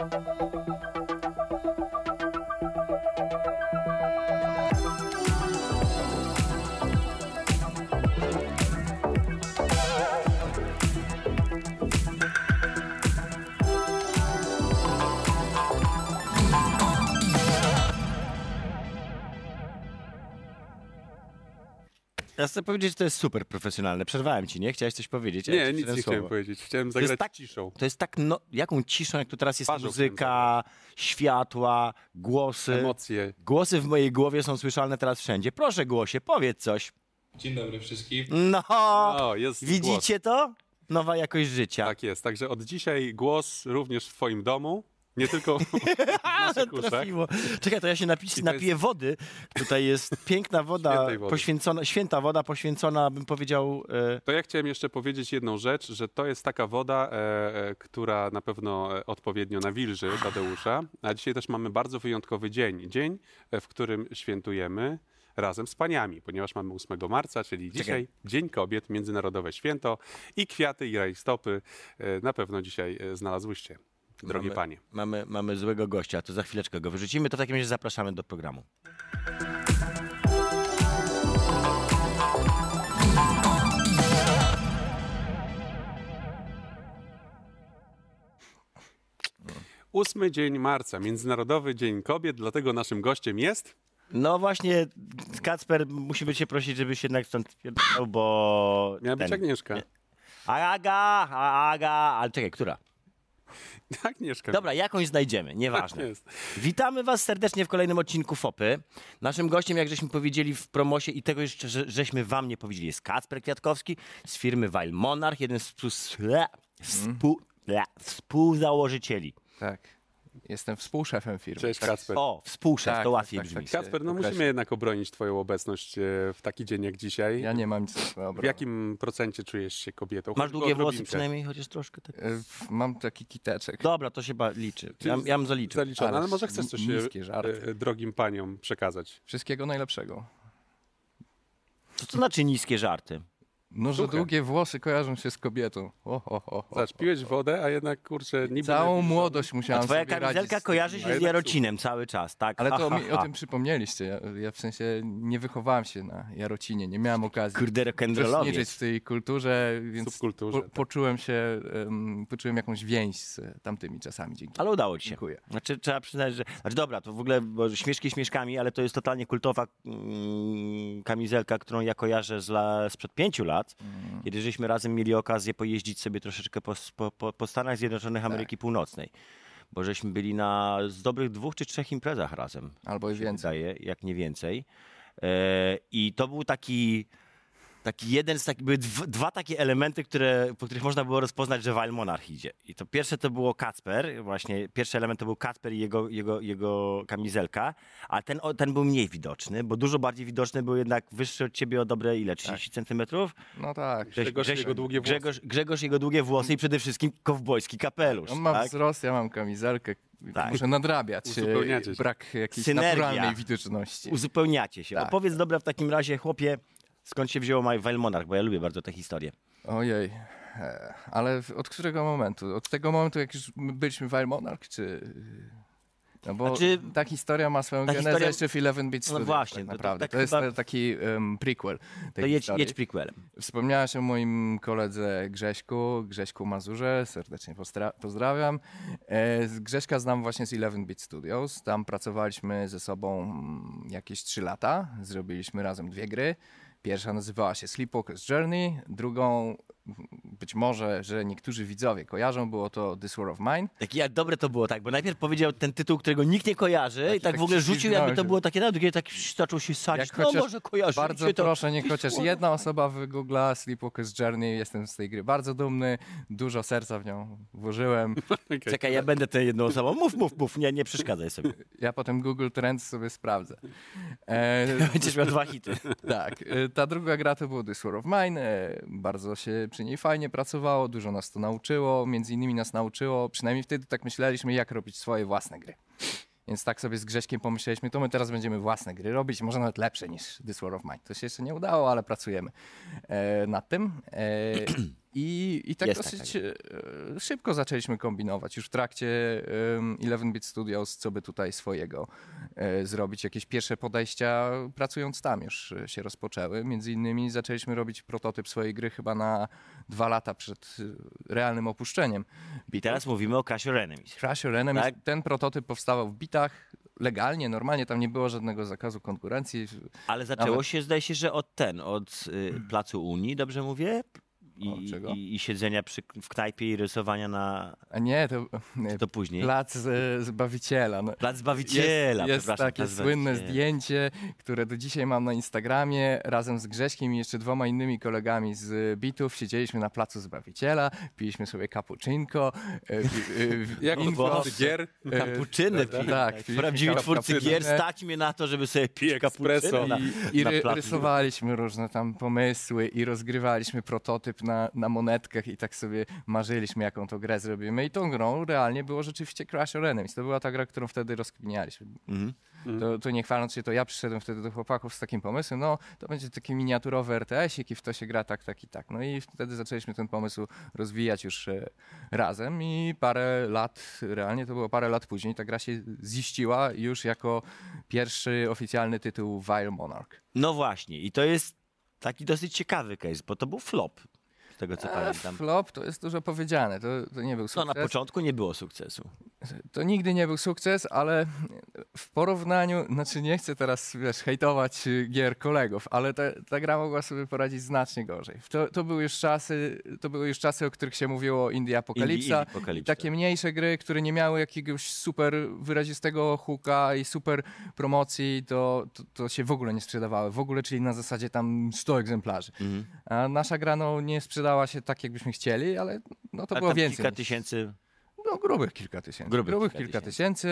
Thank you. Ja chcę powiedzieć, że to jest super profesjonalne. Przerwałem ci, nie? Chciałeś coś powiedzieć? ja Nie, nic nie chciałem słowo. powiedzieć. Chciałem jest zagrać tak- ciszą. To jest tak, no, jaką ciszą, jak tu teraz jest muzyka, światła, głosy. Emocje. Głosy w mojej głowie są słyszalne teraz wszędzie. Proszę głosie, powiedz coś. Dzień dobry wszystkim. No, O, jest głos. widzicie to? Nowa jakość życia. Tak jest. Także od dzisiaj głos również w twoim domu. Nie tylko. Trafiło. Czekaj, to ja się napis, napiję wody. Tutaj jest piękna woda, wody. poświęcona, święta woda poświęcona, bym powiedział, e, To ja chciałem jeszcze powiedzieć jedną rzecz, że to jest taka woda, e, e, która na pewno e, odpowiednio nawilży Tadeusza. A dzisiaj też mamy bardzo wyjątkowy dzień. Dzień, e, w którym świętujemy razem z paniami, ponieważ mamy 8 marca, czyli dzisiaj Dzień Kobiet, Międzynarodowe Święto i kwiaty i rajstopy na pewno dzisiaj znalazłyście, drogie mamy, panie. Mamy, mamy złego gościa, to za chwileczkę go wyrzucimy, to w takim razie zapraszamy do programu. Ósmy dzień marca, Międzynarodowy Dzień Kobiet, dlatego naszym gościem jest... No właśnie, Kacper, musimy cię prosić, żebyś jednak stąd pierdolał, bo... Miała być ten- Agnieszka. Aga, Aga, ale czekaj, która? Agnieszka. Dobra, jakąś znajdziemy, nieważne. Tak jest. Witamy Was serdecznie w kolejnym odcinku FOPy. Naszym gościem, jak żeśmy powiedzieli w promosie i tego jeszcze, że, żeśmy Wam nie powiedzieli, jest Kacper Kwiatkowski z firmy Wild Monarch, jeden z współ, współ, współzałożycieli. Tak. Jestem współszefem firmy. Cześć tak. Kacper. O, współszef, Tak, to tak, łatwiej tak, brzmi. tak się Kacper, no określa. musimy jednak obronić twoją obecność e, w taki dzień jak dzisiaj. Ja nie mam nic do W obrony. jakim procencie czujesz się kobietą? Masz Choćby długie włosy odrobinkę. przynajmniej, chociaż troszkę tak. E, Mam taki kiteczek. Dobra, to się ba- liczy. Ja, ja bym zaliczył. Zaliczone, ale, może chcesz coś e, żarty. e, drogim paniom przekazać. Wszystkiego najlepszego. To co znaczy niskie żarty? No, że Suche. długie włosy kojarzą się z kobietą. O, o, o, o. Zobacz, piłeś wodę, a jednak kurczę, niby... Całą młodość A musiałem twoja sobie radzić kamizelka z kojarzy się z Jarocinem cały czas, tak? Ale to Ha, mi ha, o ha. tym przypomnieliście. Ja, ja w sensie nie wychowałem się na Jarocinie, nie miałem okazji Kurde, uczestniczyć rock'n'rollowiec. w tej kulturze, więc Subkulturze, po, poczułem się, um, poczułem jakąś więź z tamtymi czasami. Dzięki. Ale udało ci się. Dziękuję. Znaczy, trzeba przyznać, że. Znaczy, dobra, to w ogóle bo śmieszki śmieszkami, ale to jest totalnie kultowa mm, kamizelka, którą ja kojarzę z la, sprzed pięciu lat, Mm. kiedy żeśmy razem mieli okazję pojeździć sobie troszeczkę po, po, po, Stanach Zjednoczonych Tak. Ameryki Północnej. Bo żeśmy byli na z dobrych dwóch czy trzech imprezach razem. Albo i więcej. Wydaje, jak nie więcej. E, I to był taki. Taki jeden z takich, były dwa, dwa takie elementy, które, po których można było rozpoznać, że Wild Monarch idzie. I to pierwsze to było Kacper, właśnie pierwszy element to był Kacper i jego, jego, jego kamizelka, a ten, o- ten był mniej widoczny, bo dużo bardziej widoczny był jednak wyższy od ciebie o dobre ile, 30 centymetrów? No tak. Grzegorz i jego długie włosy. Grzegorz, Grzegorz jego długie włosy i przede wszystkim kowbojski kapelusz. On ma tak? wzrost, ja mam kamizelkę. Tak. Muszę nadrabiać Uzupełniacie się. brak jakiejś Synergia. naturalnej widoczności. Uzupełniacie się. Tak. Opowiedz dobra w takim razie, chłopie, skąd się wzięło Wild Monarch, bo ja lubię bardzo tę historię. Ojej. E, Ale od którego momentu? Od tego momentu, jak już my byliśmy Wild Monarch, czy... No bo Znaczy, ta historia ma swoją ta genezę historia- jeszcze w Eleven Beat No Studios, właśnie, tak to- to naprawdę. tak To, jest e, taki um, prequel To jedź, historii. jedź prequelem. Wspomniałaś o moim koledze Grześku, Grześku Mazurze, serdecznie pozdrawiam. E, z Grześka znam właśnie z 11-Bit Studios, tam pracowaliśmy ze sobą mm, jakieś 3 lata, zrobiliśmy razem dwie gry. Pierwsza nazywała się Sleepwalker's Journey, drugą być może, że niektórzy widzowie kojarzą, było to This War of Mine. Tak, jak dobre to było, tak, bo najpierw powiedział ten tytuł, którego nikt nie kojarzy i tak tak w ogóle rzucił, jakby to było takie, drugie tak zaczął się sadzić, no może kojarzy. Bardzo proszę, niech chociaż jedna osoba wygoogla Sleepwalker's Journey. Jestem z tej gry bardzo dumny, dużo serca w nią włożyłem. Okej. Czekaj, ja będę tę jedną osobą. Mów, mów, mów, nie, nie przeszkadzaj sobie. Ja potem Google Trends sobie sprawdzę. E, Będziesz miał dwa hity. tak, e, ta druga gra to było This War of Mine. E, bardzo się przy niej fajnie pracowało, dużo nas to nauczyło. Między innymi nas nauczyło, przynajmniej wtedy tak myśleliśmy, jak robić swoje własne gry. Więc tak sobie z Grześkiem pomyśleliśmy, to my teraz będziemy własne gry robić, może nawet lepsze niż This War of Mine. To się jeszcze nie udało, ale pracujemy e, nad tym. E, I, I tak Jest dosyć e, szybko zaczęliśmy kombinować. Już w trakcie em, 11-bit Studios, co by tutaj swojego e, zrobić. Jakieś pierwsze podejścia pracując tam już e, się rozpoczęły. Między innymi zaczęliśmy robić prototyp swojej gry chyba na dwa lata przed e, realnym opuszczeniem. I teraz mówimy o Crash Your Enemies. Crash Your Enemies, Tak. ten prototyp powstawał w bitach legalnie, normalnie, tam nie było żadnego zakazu konkurencji. Ale zaczęło Nawet- się, zdaje się, że od ten, od y, Placu Unii, dobrze mówię? I, czego? i, i siedzenia przy, w knajpie i rysowania na... A nie, to, e, To później. plac e, Zbawiciela. No. Plac Zbawiciela, Jest, jest takie Plac słynne Zbawiciela. zdjęcie, które do dzisiaj mam na Instagramie. Razem z Grześkiem i jeszcze dwoma innymi kolegami z bitów siedzieliśmy na placu Zbawiciela, piliśmy sobie cappuccinko, e, e, Jak winko. twórcy gier, Kapuczyny Tak, tak, tak, Prawdziwi twórcy gier stać mnie na to, żeby sobie pić na, I, i na ry, rysowaliśmy różne tam pomysły i rozgrywaliśmy prototyp na, na monetkach i tak sobie marzyliśmy, jaką to grę zrobimy. I tą grą realnie było rzeczywiście Crash Your Enemies. To była ta gra, którą wtedy rozkminialiśmy. Mhm. To, to nie chwaląc się, to ja przyszedłem wtedy do chłopaków z takim pomysłem, no to będzie taki miniaturowy RTS-ik i w to się gra tak, tak i tak. No i wtedy zaczęliśmy ten pomysł rozwijać już e, razem i parę lat, realnie to było parę lat później, ta gra się ziściła już jako pierwszy oficjalny tytuł Vile Monarch. No właśnie, i to jest taki dosyć ciekawy case, bo to był flop, tego co E, pamiętam. flop to jest dużo powiedziane, to, to nie był No sukces. na początku nie było sukcesu. To nigdy nie był sukces, ale w porównaniu, znaczy nie chcę teraz wiesz, hejtować y, gier kolegów, ale ta, ta gra mogła sobie poradzić znacznie gorzej. To, to, były już czasy, to były już czasy, o których się mówiło Indie Apokalipsa. Indie- Indie Apokalipsa. Takie mniejsze gry, które nie miały jakiegoś super wyrazistego hooka i super promocji, to, to, to się w ogóle nie sprzedawały. W ogóle, czyli na zasadzie tam 100 egzemplarzy. Mhm. A nasza gra no, nie sprzedała się tak, jakbyśmy chcieli, ale no, to Ale było więcej. Kilka tysięcy. no, grubych kilka tysięcy. Grubych Grubych, kilka kilka, tysięcy.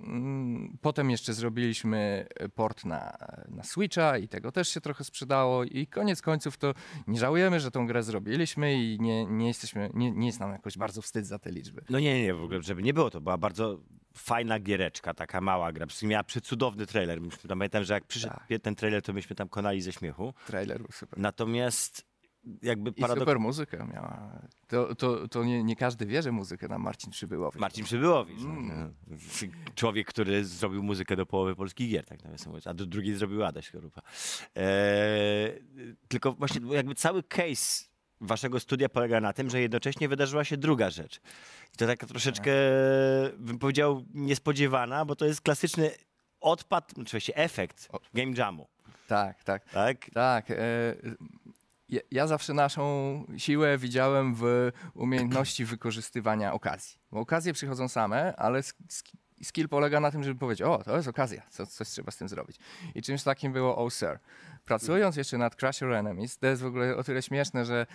Mm, Potem jeszcze zrobiliśmy port na, na Switcha i tego też się trochę sprzedało. I koniec końców to nie żałujemy, że tą grę zrobiliśmy i nie, nie, jesteśmy, nie, nie jest nam jakoś bardzo wstyd za te liczby. No nie, nie, nie, w ogóle, żeby nie było, to była bardzo fajna giereczka, taka mała gra. Przy- Miała przecudowny trailer. Pamiętam, że jak przyszedł Tak. ten trailer, to myśmy tam konali ze śmiechu. Trailer był super. Natomiast jakby I paradok... super muzykę miała. To, to, to nie, nie każdy wie, że muzykę nam Marcin Przybyłowicz. Marcin Przybyłowicz. Mm. Człowiek, który zrobił muzykę do połowy polskich gier, tak nawiasem mówiąc, a do drugiej zrobił Adaś Chorupa. Eee, tylko właśnie jakby cały case waszego studia polega na tym, że jednocześnie wydarzyła się druga rzecz. I to taka troszeczkę, bym powiedział, niespodziewana, bo to jest klasyczny odpad, oczywiście efekt game jamu, Tak, tak. tak? Tak. E, ja, ja zawsze naszą siłę widziałem w umiejętności wykorzystywania okazji. Bo okazje przychodzą same, ale sk- sk- skill polega na tym, żeby powiedzieć, o, to jest okazja, co, coś trzeba z tym zrobić. I czymś takim było Oh Sir. Pracując jeszcze nad Crash Your Enemies, to jest w ogóle o tyle śmieszne, że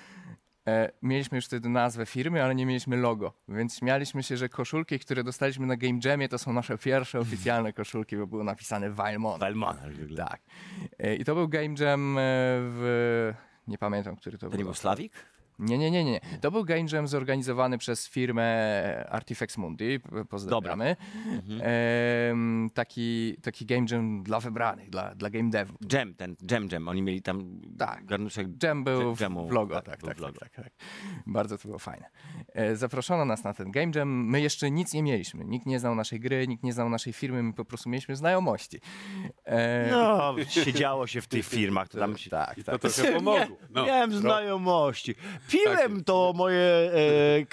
e, mieliśmy już wtedy nazwę firmy, ale nie mieliśmy logo, więc śmialiśmy się, że koszulki, które dostaliśmy na Game Jamie, to są nasze pierwsze oficjalne koszulki, bo było napisane Valmont. Valmona w ogóle. Tak. E, I to był Game Jam e, w... Nie pamiętam, który to To był. nie był Slavik? Nie, nie, nie, nie. To był Game Jam zorganizowany przez firmę Artifex Mundi. Pozdrawiamy. Mhm. Em, taki, taki Game Jam dla wybranych, dla, dla game devów. Jam, ten Jam Jam, oni mieli tam Tak. garnuszek Jam był w, Jamu, w logo, tak, tak, tak, tak, logo. tak, tak. Bardzo to było fajne. E, Zaproszono nas na ten Game Jam. My jeszcze nic nie mieliśmy. Nikt nie znał naszej gry, nikt nie znał naszej firmy. My po prostu mieliśmy znajomości. E, No, siedziało się w tych firmach, to tam się... tak, to tak. trochę pomogło. No. Miałem znajomości. Piłem Tak. to moje e,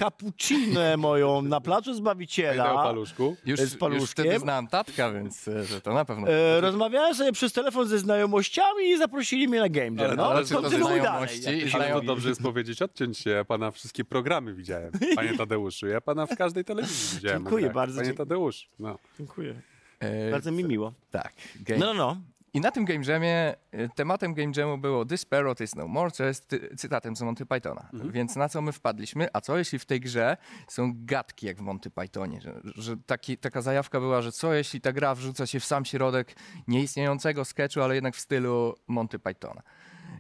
moją na placu Zbawiciela. paluszku. Już, z już wtedy znałem tatka, więc e, że to na pewno. E, rozmawiałem sobie przez telefon ze znajomościami i zaprosili mnie na game jam. Ale- No, ale czy to kontynuuj znajomości dalej. Ale to dobrze jest powiedzieć, odciąć się. Ja pana wszystkie programy widziałem, panie Tadeuszu. Ja pana w każdej telewizji widziałem. Dziękuję tak. bardzo, Panie dziękuję. Tadeusz. No. Dziękuję. E, Bardzo mi miło. Tak. Game. No, no, no. I na tym Game Jamie, y, tematem Game Jamu było This Parrot is no more, co jest ty- cytatem z Monty Pythona. Więc na co my wpadliśmy? A co jeśli w tej grze są gadki jak w Monty Pythonie? Że, że taki, taka zajawka była, że co jeśli ta gra wrzuca się w sam środek nieistniejącego sketchu, ale jednak w stylu Monty Pythona.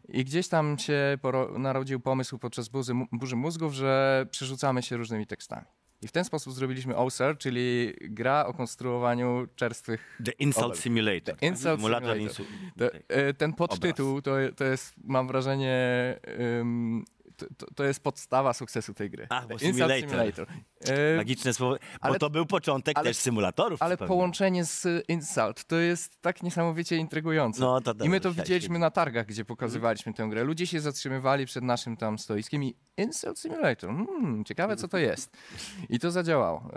I gdzieś tam się poro- narodził pomysł podczas burzy, burzy mózgów, że przerzucamy się różnymi tekstami. I w ten sposób zrobiliśmy OSER, czyli gra o konstruowaniu czerstwych The Insult Obel. Simulator. The Insult Simulator. insu- e, ten podtytuł to, to jest, mam wrażenie, ym, to, to, jest podstawa sukcesu tej gry. Ach, bo simulator. E, Magiczne słowo, bo ale- to był początek ale- też symulatorów. ale połączenie z Insult to jest tak niesamowicie intrygujące. No, to I my to widzieliśmy na targach, gdzie pokazywaliśmy tę grę. Ludzie się zatrzymywali przed naszym tam stoiskiem i Insult Simulator, hmm, ciekawe co to jest. I to zadziałało.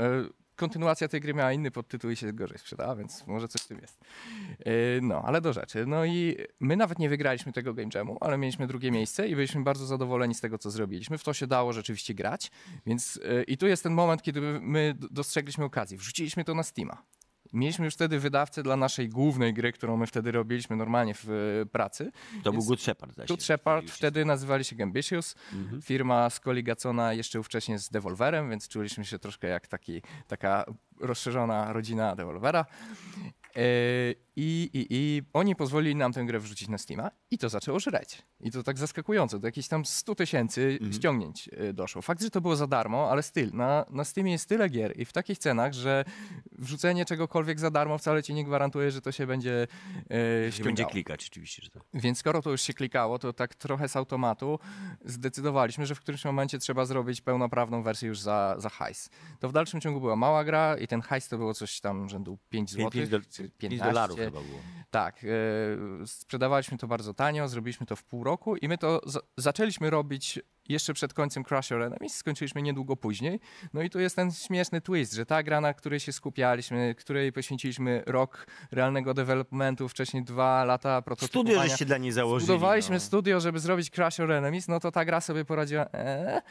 Kontynuacja tej gry miała inny podtytuł i się gorzej sprzedała, więc może coś w tym jest. E, No, ale do rzeczy. No i my nawet nie wygraliśmy tego Game Jamu, ale mieliśmy drugie miejsce i byliśmy bardzo zadowoleni z tego, co zrobiliśmy. W to się dało rzeczywiście grać, więc e, i tu jest ten moment, kiedy my dostrzegliśmy okazję. Wrzuciliśmy to na Steama. Mieliśmy już wtedy wydawcę dla naszej głównej gry, którą my wtedy robiliśmy normalnie w e, pracy. To był Więc- Good Shepard. zaś. Good Shepard, wtedy nazywali się Gambitious. Mhm. Firma skoligacona jeszcze wcześniej z Devolverem, więc czuliśmy się troszkę jak taki, taka rozszerzona rodzina Devolvera. E, I, i, I oni pozwolili nam tę grę wrzucić na Steama i to zaczęło żreć. I to tak zaskakująco, do jakichś tam 100 tysięcy ściągnięć e, doszło. Fakt, że to było za darmo, ale styl. Na, na Steamie jest tyle gier i w takich cenach, że wrzucenie czegokolwiek za darmo wcale ci nie gwarantuje, że to się będzie e, się będzie ściągało. klikać, oczywiście, że tak. Więc skoro to już się klikało, to tak trochę z automatu zdecydowaliśmy, że w którymś momencie trzeba zrobić pełnoprawną wersję już za, za hajs. To w dalszym ciągu była mała gra i ten hajs to było coś tam rzędu 5 zł, 5, do, czy 5 15. dolarów chyba było. Tak, e, sprzedawaliśmy to bardzo tanio, zrobiliśmy to w pół roku i my to za- zaczęliśmy robić jeszcze przed końcem Crash Your Enemies, skończyliśmy niedługo później. No i tu jest ten śmieszny twist, że ta gra, na której się skupialiśmy, której poświęciliśmy rok realnego developmentu, wcześniej dwa lata prototypowania. Studio żeście dla niej założyli. Zbudowaliśmy no. studio, żeby zrobić Crash Your Enemies, no to ta gra sobie poradziła. Eee,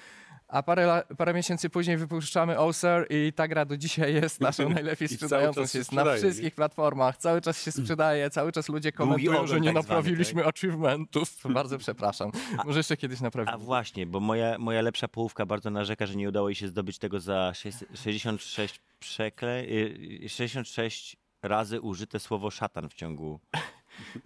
a parę, parę miesięcy później wypuszczamy Oser i ta gra do dzisiaj jest naszą najlepiej sprzedającą się. Jest na wszystkich platformach, cały czas się sprzedaje, cały czas ludzie komentują, że nie tak naprawiliśmy achievementów. Bardzo przepraszam. Może jeszcze kiedyś A naprawimy. Właśnie, bo moja, moja lepsza połówka bardzo narzeka, że nie udało jej się zdobyć tego za sześć- 66 przekle... y, 66 razy użyte słowo szatan w ciągu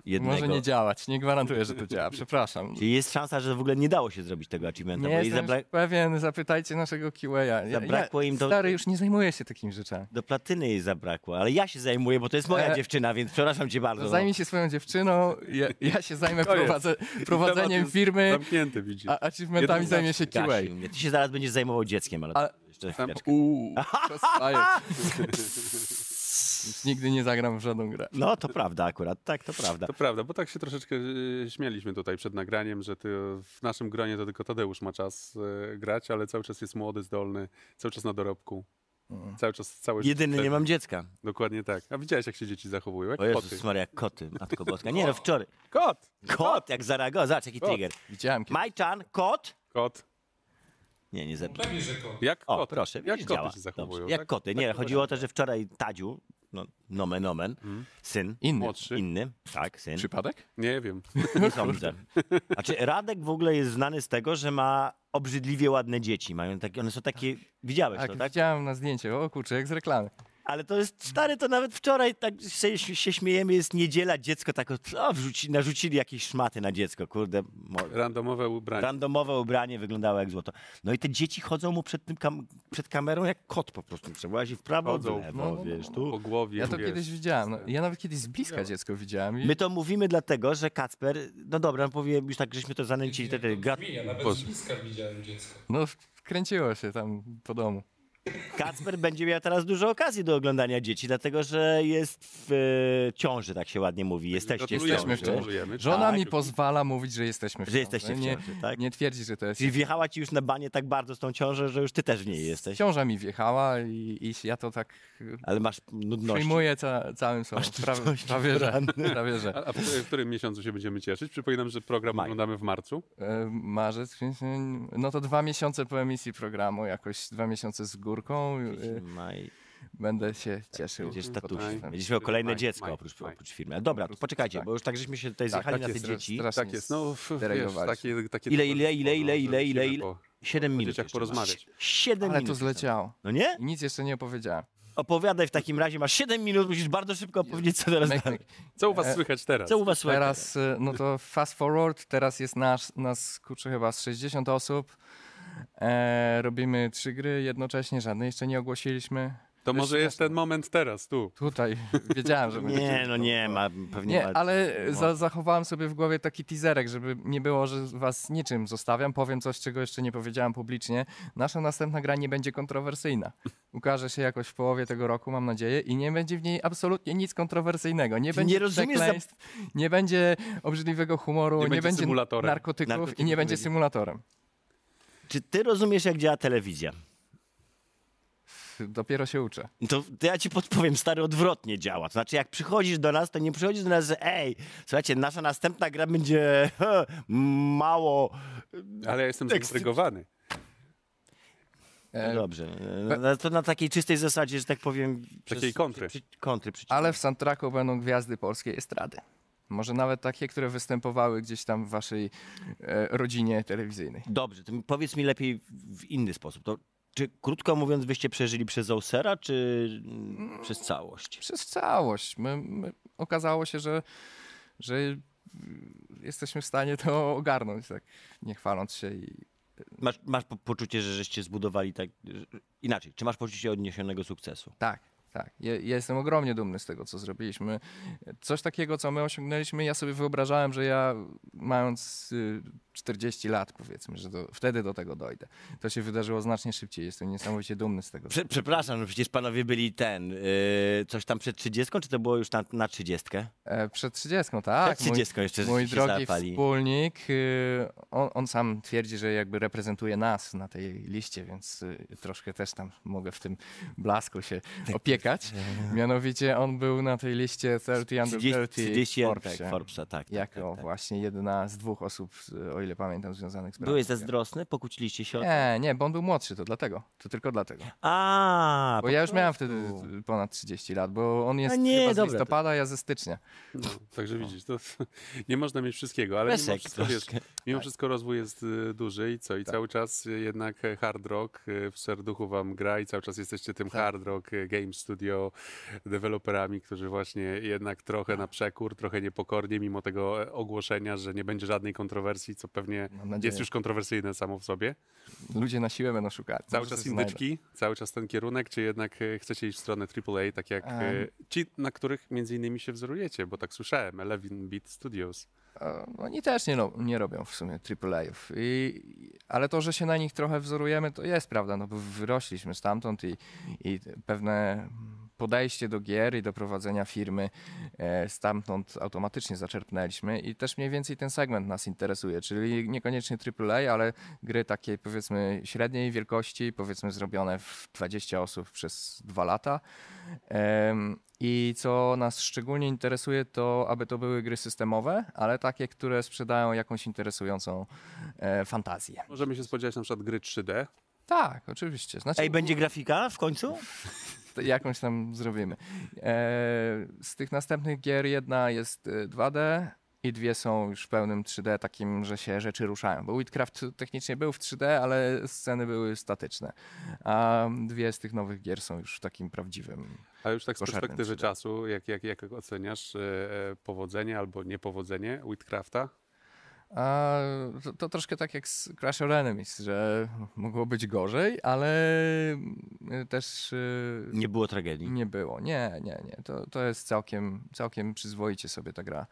jednego. Może nie działać, nie gwarantuję, że to działa, przepraszam. Czyli jest szansa, że w ogóle nie dało się zrobić tego achievementa, Nie jestem zabra... pewien, zapytajcie naszego QA. Ja, Zabrakło ja, im do- Stary, już nie zajmuję się takimi rzeczami. do platyny jej zabrakło, ale ja się zajmuję, bo to jest moja E, dziewczyna, więc przepraszam cię bardzo. No, zajmij się swoją dziewczyną, ja, ja się zajmę prowadze, prowadzeniem firmy, Zamknięty, widzisz. a achievementami zajmie się QA. Gasiu mnie. Ty się zaraz będziesz zajmował dzieckiem, ale A- to jeszcze Tam, chwileczkę. uuu, Już nigdy nie zagram w żadną grę. No to prawda akurat, tak, to prawda. to prawda, bo tak się troszeczkę e, śmieliśmy tutaj przed nagraniem, że ty, w naszym gronie to tylko Tadeusz ma czas e, grać, ale cały czas jest młody, zdolny, cały czas na dorobku. Cały czas, życie Jedyny nie mam dziecka. Dokładnie tak. A widziałeś, jak się dzieci zachowują? Jak O koty. Jezus Maria, jak koty, matko boska. Nie no, wczoraj. Kot! Kot, jak zareagował, zobacz jaki Kot. trigger. Widziałem kiedyś. Majczan, kot? Kot. Nie, nie. Pewnie, że kot. Jak O, koty. proszę, jak koty działa. się zachowują. Dobrze. Jak tak? koty. Tak Nie, to chodziło o to, że wczoraj Tadziu, no, nomen omen, syn, Inny. Młodszy. inny, tak, syn, Przypadek? Nie wiem. nie sądzę. Znaczy, Radek w ogóle jest znany z tego, że ma obrzydliwie ładne dzieci. Mają takie, one są takie, widziałeś Tak, to, tak? widziałem na zdjęcie. O kurczę, jak z reklamy. Ale to jest stary, to nawet wczoraj tak się, się śmiejemy, jest niedziela, dziecko tak, o, wrzuci, narzucili jakieś szmaty na dziecko, kurde. Mo, Randomowe ubranie. randomowe ubranie wyglądało jak złoto. No i te dzieci chodzą mu przed, tym kam- przed kamerą jak kot po prostu. Trzeba się w prawo, Chodzą. w lewo, No, no, no, wiesz, po tu. głowie. Ja to wiesz. kiedyś widziałem. No, ja nawet kiedyś z bliska dziecko widziałem. I... My to mówimy dlatego, że Kacper, no dobra, powiem już tak, żeśmy to zanęcili, te, te, gra, Ja nawet z bliska widziałem dziecko. No, wkręciło się tam po domu. Kacper będzie miał teraz dużo okazji do oglądania dzieci, dlatego że jest w e, ciąży, tak się ładnie mówi. Jesteście w Jesteśmy w ciąży. ciąży. Żona Tak. mi pozwala mówić, że jesteśmy w Że ciąży. jesteście w nie, ciąży, tak? nie twierdzi, że to jest... Czyli wjechała ci już na banie tak bardzo z tą ciążą, że już ty też w niej jesteś. Ciąża mi wjechała i, i ja to tak Ale masz nudności. przyjmuję ca, całym sobą. Prawie, prawie, że, prawie, że. A, a w, w którym miesiącu się będziemy cieszyć? Przypominam, że program Maj. oglądamy w marcu. E, Marzec, no to dwa miesiące po emisji programu, jakoś dwa miesiące z górką. E, Maj. Będę się cieszył. Będziesz kolejne Maj, dziecko maj, oprócz, maj. oprócz firmy. Ale dobra, to poczekajcie, tak. bo już tak żeśmy się tutaj Tak, zjechali tak na te jest, dzieci. strasznie Tak jest. No, wiesz, takie, takie Ile, ile, ile, ile, ile, ile, ile? po- Siedem minut. porozmawiać. Siedem Ale minut. to jeszcze zleciało. No nie? I nic jeszcze nie opowiedziałem. Opowiadaj w takim razie, masz 7 minut, musisz bardzo szybko opowiedzieć, co teraz dalej. Co u was E, słychać teraz? Co u was słychać? Teraz, y, no to fast forward, teraz jest nasz, nas kurczę chyba z 60 osób. E, robimy trzy gry jednocześnie, żadnej jeszcze nie ogłosiliśmy. To jest może jest ten moment teraz, tu. Tutaj wiedziałem, że będzie. Nie, no nie ma, pewnie Nie, ma. ale za, zachowałem sobie w głowie taki teaserek, żeby nie było, że was niczym zostawiam. Powiem coś, czego jeszcze nie powiedziałem publicznie. Nasza następna gra nie będzie kontrowersyjna. Ukaże się jakoś w połowie tego roku, mam nadzieję, i nie będzie w niej absolutnie nic kontrowersyjnego. Nie Ty będzie nie rozumiesz za- nie będzie obrzydliwego humoru, Nie nie, będzie będzie symulatorem. narkotyków, i Narkotyków nie będzie będzie. symulatorem. Czy ty rozumiesz, jak działa telewizja? Dopiero się uczę. To, to ja ci podpowiem, stary, odwrotnie działa. To znaczy, jak przychodzisz do nas, to nie przychodzisz do nas, że ej, słuchajcie, nasza następna gra będzie he, mało... Ale ja jestem zaintrygowany. No E, dobrze. E, No, to na takiej czystej zasadzie, że tak powiem... Takiej kontry. Przy, przy, kontry Ale w soundtracku będą gwiazdy polskiej estrady. Może nawet takie, które występowały gdzieś tam w waszej e, rodzinie telewizyjnej. Dobrze, to powiedz mi lepiej w inny sposób. To, czy krótko mówiąc, wyście przeżyli przez Ousera, czy przez całość? Przez całość. My, my, okazało się, że, że jesteśmy w stanie to ogarnąć, tak nie chwaląc się. I... Masz, masz po, poczucie, że żeście zbudowali tak... Inaczej, czy masz poczucie odniesionego sukcesu? Tak, tak. Ja, ja jestem ogromnie dumny z tego, co zrobiliśmy. Coś takiego, co my osiągnęliśmy, ja sobie wyobrażałem, że ja mając y, 40 lat, powiedzmy, że wtedy do tego dojdę. To się wydarzyło znacznie szybciej. Jestem niesamowicie dumny z tego. Prze, przepraszam, no przecież panowie byli ten, yy, coś tam przed 30, czy to było już na, na 30? E, przed 30, tak. przed 30 jeszcze Mój żeście się drogi załapali. wspólnik, y, on, on sam twierdzi, że jakby reprezentuje nas na tej liście, więc y, troszkę też tam mogę w tym blasku się Tak. Mianowicie on był na tej liście 30 under 30, 30 30 w tak. Forbesa, tak. tak, Jako tak, tak. właśnie jedna z dwóch osób, o ile pamiętam, związanych z Byłeś zazdrosny? Pokłóciliście się o to? Nie, nie, bo on był młodszy, to dlatego. To tylko dlatego. A, Bo po ja już miałem wtedy ponad 30 lat, bo on jest nie, chyba z dobra, to- listopada, ja ze stycznia. No, także widzisz, to nie można mieć wszystkiego, ale mimo Pesek wszystko, wiesz, mimo wszystko rozwój jest y, duży i co? I Tak. cały czas jednak hard rock y, w serduchu wam gra i cały czas jesteście tym Tak. hard rock y, game studio deweloperami, którzy właśnie jednak trochę na przekór, trochę niepokornie, mimo tego e, ogłoszenia, że nie będzie żadnej kontrowersji, co pewnie jest już kontrowersyjne samo w sobie. Ludzie na siłę będą szukać. Cały czas indyczki, cały czas ten kierunek, czy jednak e, chcecie iść w stronę AAA, tak jak Em. ci, na których między innymi się wzorujecie, bo tak słyszałem, Eleven Beat Studios. E, Oni też nie, nie robią w sumie AAA-ów. I, ale to, że się na nich trochę wzorujemy, to jest prawda, no bo wyrośliśmy stamtąd i, i pewne podejście do gier i do prowadzenia firmy e, stamtąd automatycznie zaczerpnęliśmy i też mniej więcej ten segment nas interesuje, czyli niekoniecznie AAA, ale gry takiej powiedzmy średniej wielkości, powiedzmy zrobione w 20 osób przez dwa lata. Em, I co nas szczególnie interesuje, to aby to były gry systemowe, ale takie, które sprzedają jakąś interesującą e, fantazję. Możemy się spodziewać na przykład gry 3D. Tak, oczywiście. Znaczy, Ej, będzie grafika w końcu? jakąś tam zrobimy. E, z tych następnych gier jedna jest e, 2D i dwie są już w pełnym 3D, takim, że się rzeczy ruszają. Bo Witcraft technicznie był w 3D, ale sceny były statyczne. A dwie z tych nowych gier są już w takim prawdziwym. A już tak z perspektywy 3D. czasu, jak, jak, jak oceniasz e, e, powodzenie albo niepowodzenie Whitcrafta? A to, to troszkę tak jak z Crash of Enemies, że mogło być gorzej, ale y, też y, Nie było tragedii. nie było. Nie, nie, nie. To, to jest całkiem, całkiem przyzwoicie sobie ta gra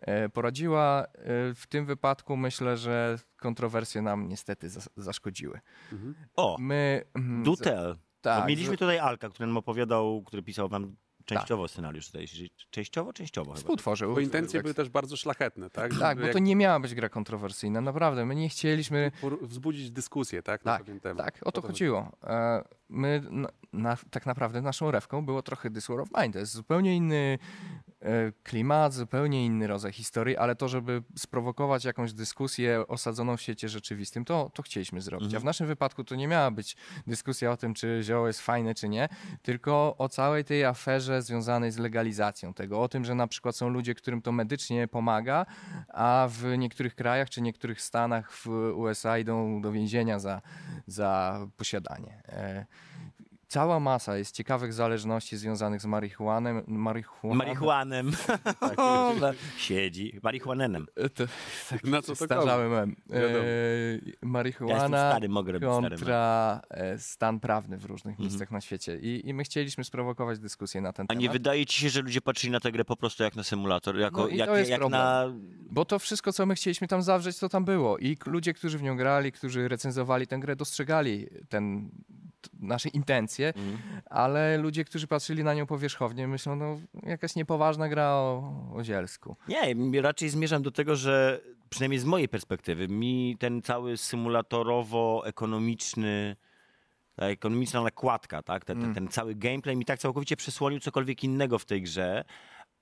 e, poradziła. E, W tym wypadku myślę, że kontrowersje nam niestety zas- zaszkodziły. Mhm. O, My... do z- tell. tak, mieliśmy tutaj Alka, który nam opowiadał, który pisał wam częściowo scenariusz. Tutaj. Częściowo? Częściowo chyba. współtworzył. Bo intencje tak- były też bardzo szlachetne, tak? Tak, bo jak to nie miała być gra kontrowersyjna, naprawdę. My nie chcieliśmy... wzbudzić dyskusję, tak? Na Tak. Tak, o to chodziło. E, My na, na, tak naprawdę naszą rewką było trochę This War of Mine. To jest zupełnie inny klimat, zupełnie inny rodzaj historii, ale to, żeby sprowokować jakąś dyskusję osadzoną w świecie rzeczywistym, to, to chcieliśmy zrobić. A w naszym wypadku to nie miała być dyskusja o tym, czy zioło jest fajne, czy nie, tylko o całej tej aferze związanej z legalizacją tego, o tym, że na przykład są ludzie, którym to medycznie pomaga, a w niektórych krajach czy niektórych stanach w USA idą do więzienia za, za posiadanie. Cała masa jest ciekawych zależności związanych z marihuanem, marihuanem. Marihuanem. Tak. No, Siedzi. Marihuanenem. E, To, tak Na co to. Wiadomo. E, Ja marihuana stary, mogę kontra e, stan prawny w różnych Mhm. miejscach na świecie. I, I my chcieliśmy sprowokować dyskusję na ten A temat. nie wydaje ci się, że ludzie patrzyli na tę grę po prostu jak na symulator? Jako, No jak, to jest jak problem. na... Bo to wszystko, co my chcieliśmy tam zawrzeć, to tam było. I ludzie, którzy w nią grali, którzy recenzowali tę grę, dostrzegali ten, nasze intencje, Mhm. ale ludzie, którzy patrzyli na nią powierzchownie, myślą, no jakaś niepoważna gra o, o zielsku. Nie, raczej zmierzam do tego, że przynajmniej z mojej perspektywy, mi ten cały symulatorowo-ekonomiczny, ta ekonomiczna nakładka, tak? Ten, ten, ten cały gameplay mi tak całkowicie przesłonił cokolwiek innego w tej grze.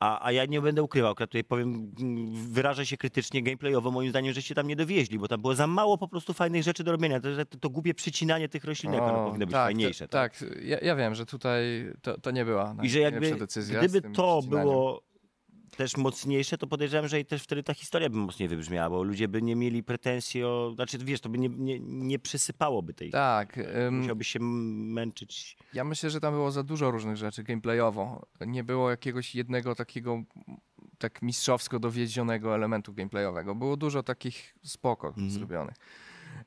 A, a ja nie będę ukrywał, akurat tutaj powiem, mm, wyrażę się krytycznie gameplayowo, moim zdaniem, żeście tam nie dowieźli, bo tam było za mało po prostu fajnych rzeczy do robienia. To, to, to głupie przycinanie tych roślinek, one O, powinny być tak, fajniejsze. t- Tak, ja, ja wiem, że tutaj to, to nie była I że jakby, decyzja. gdyby to było też mocniejsze, to podejrzewam, że i też wtedy ta historia by mocniej wybrzmiała, bo ludzie by nie mieli pretensji o... Znaczy, wiesz, to by nie, nie, nie przysypałoby tej... Tak, ym, Musiałby się męczyć. Ja myślę, że tam było za dużo różnych rzeczy gameplayowo. Nie było jakiegoś jednego takiego mm, tak mistrzowsko dowiedzionego elementu gameplayowego. Było dużo takich spoko Mhm. zrobionych.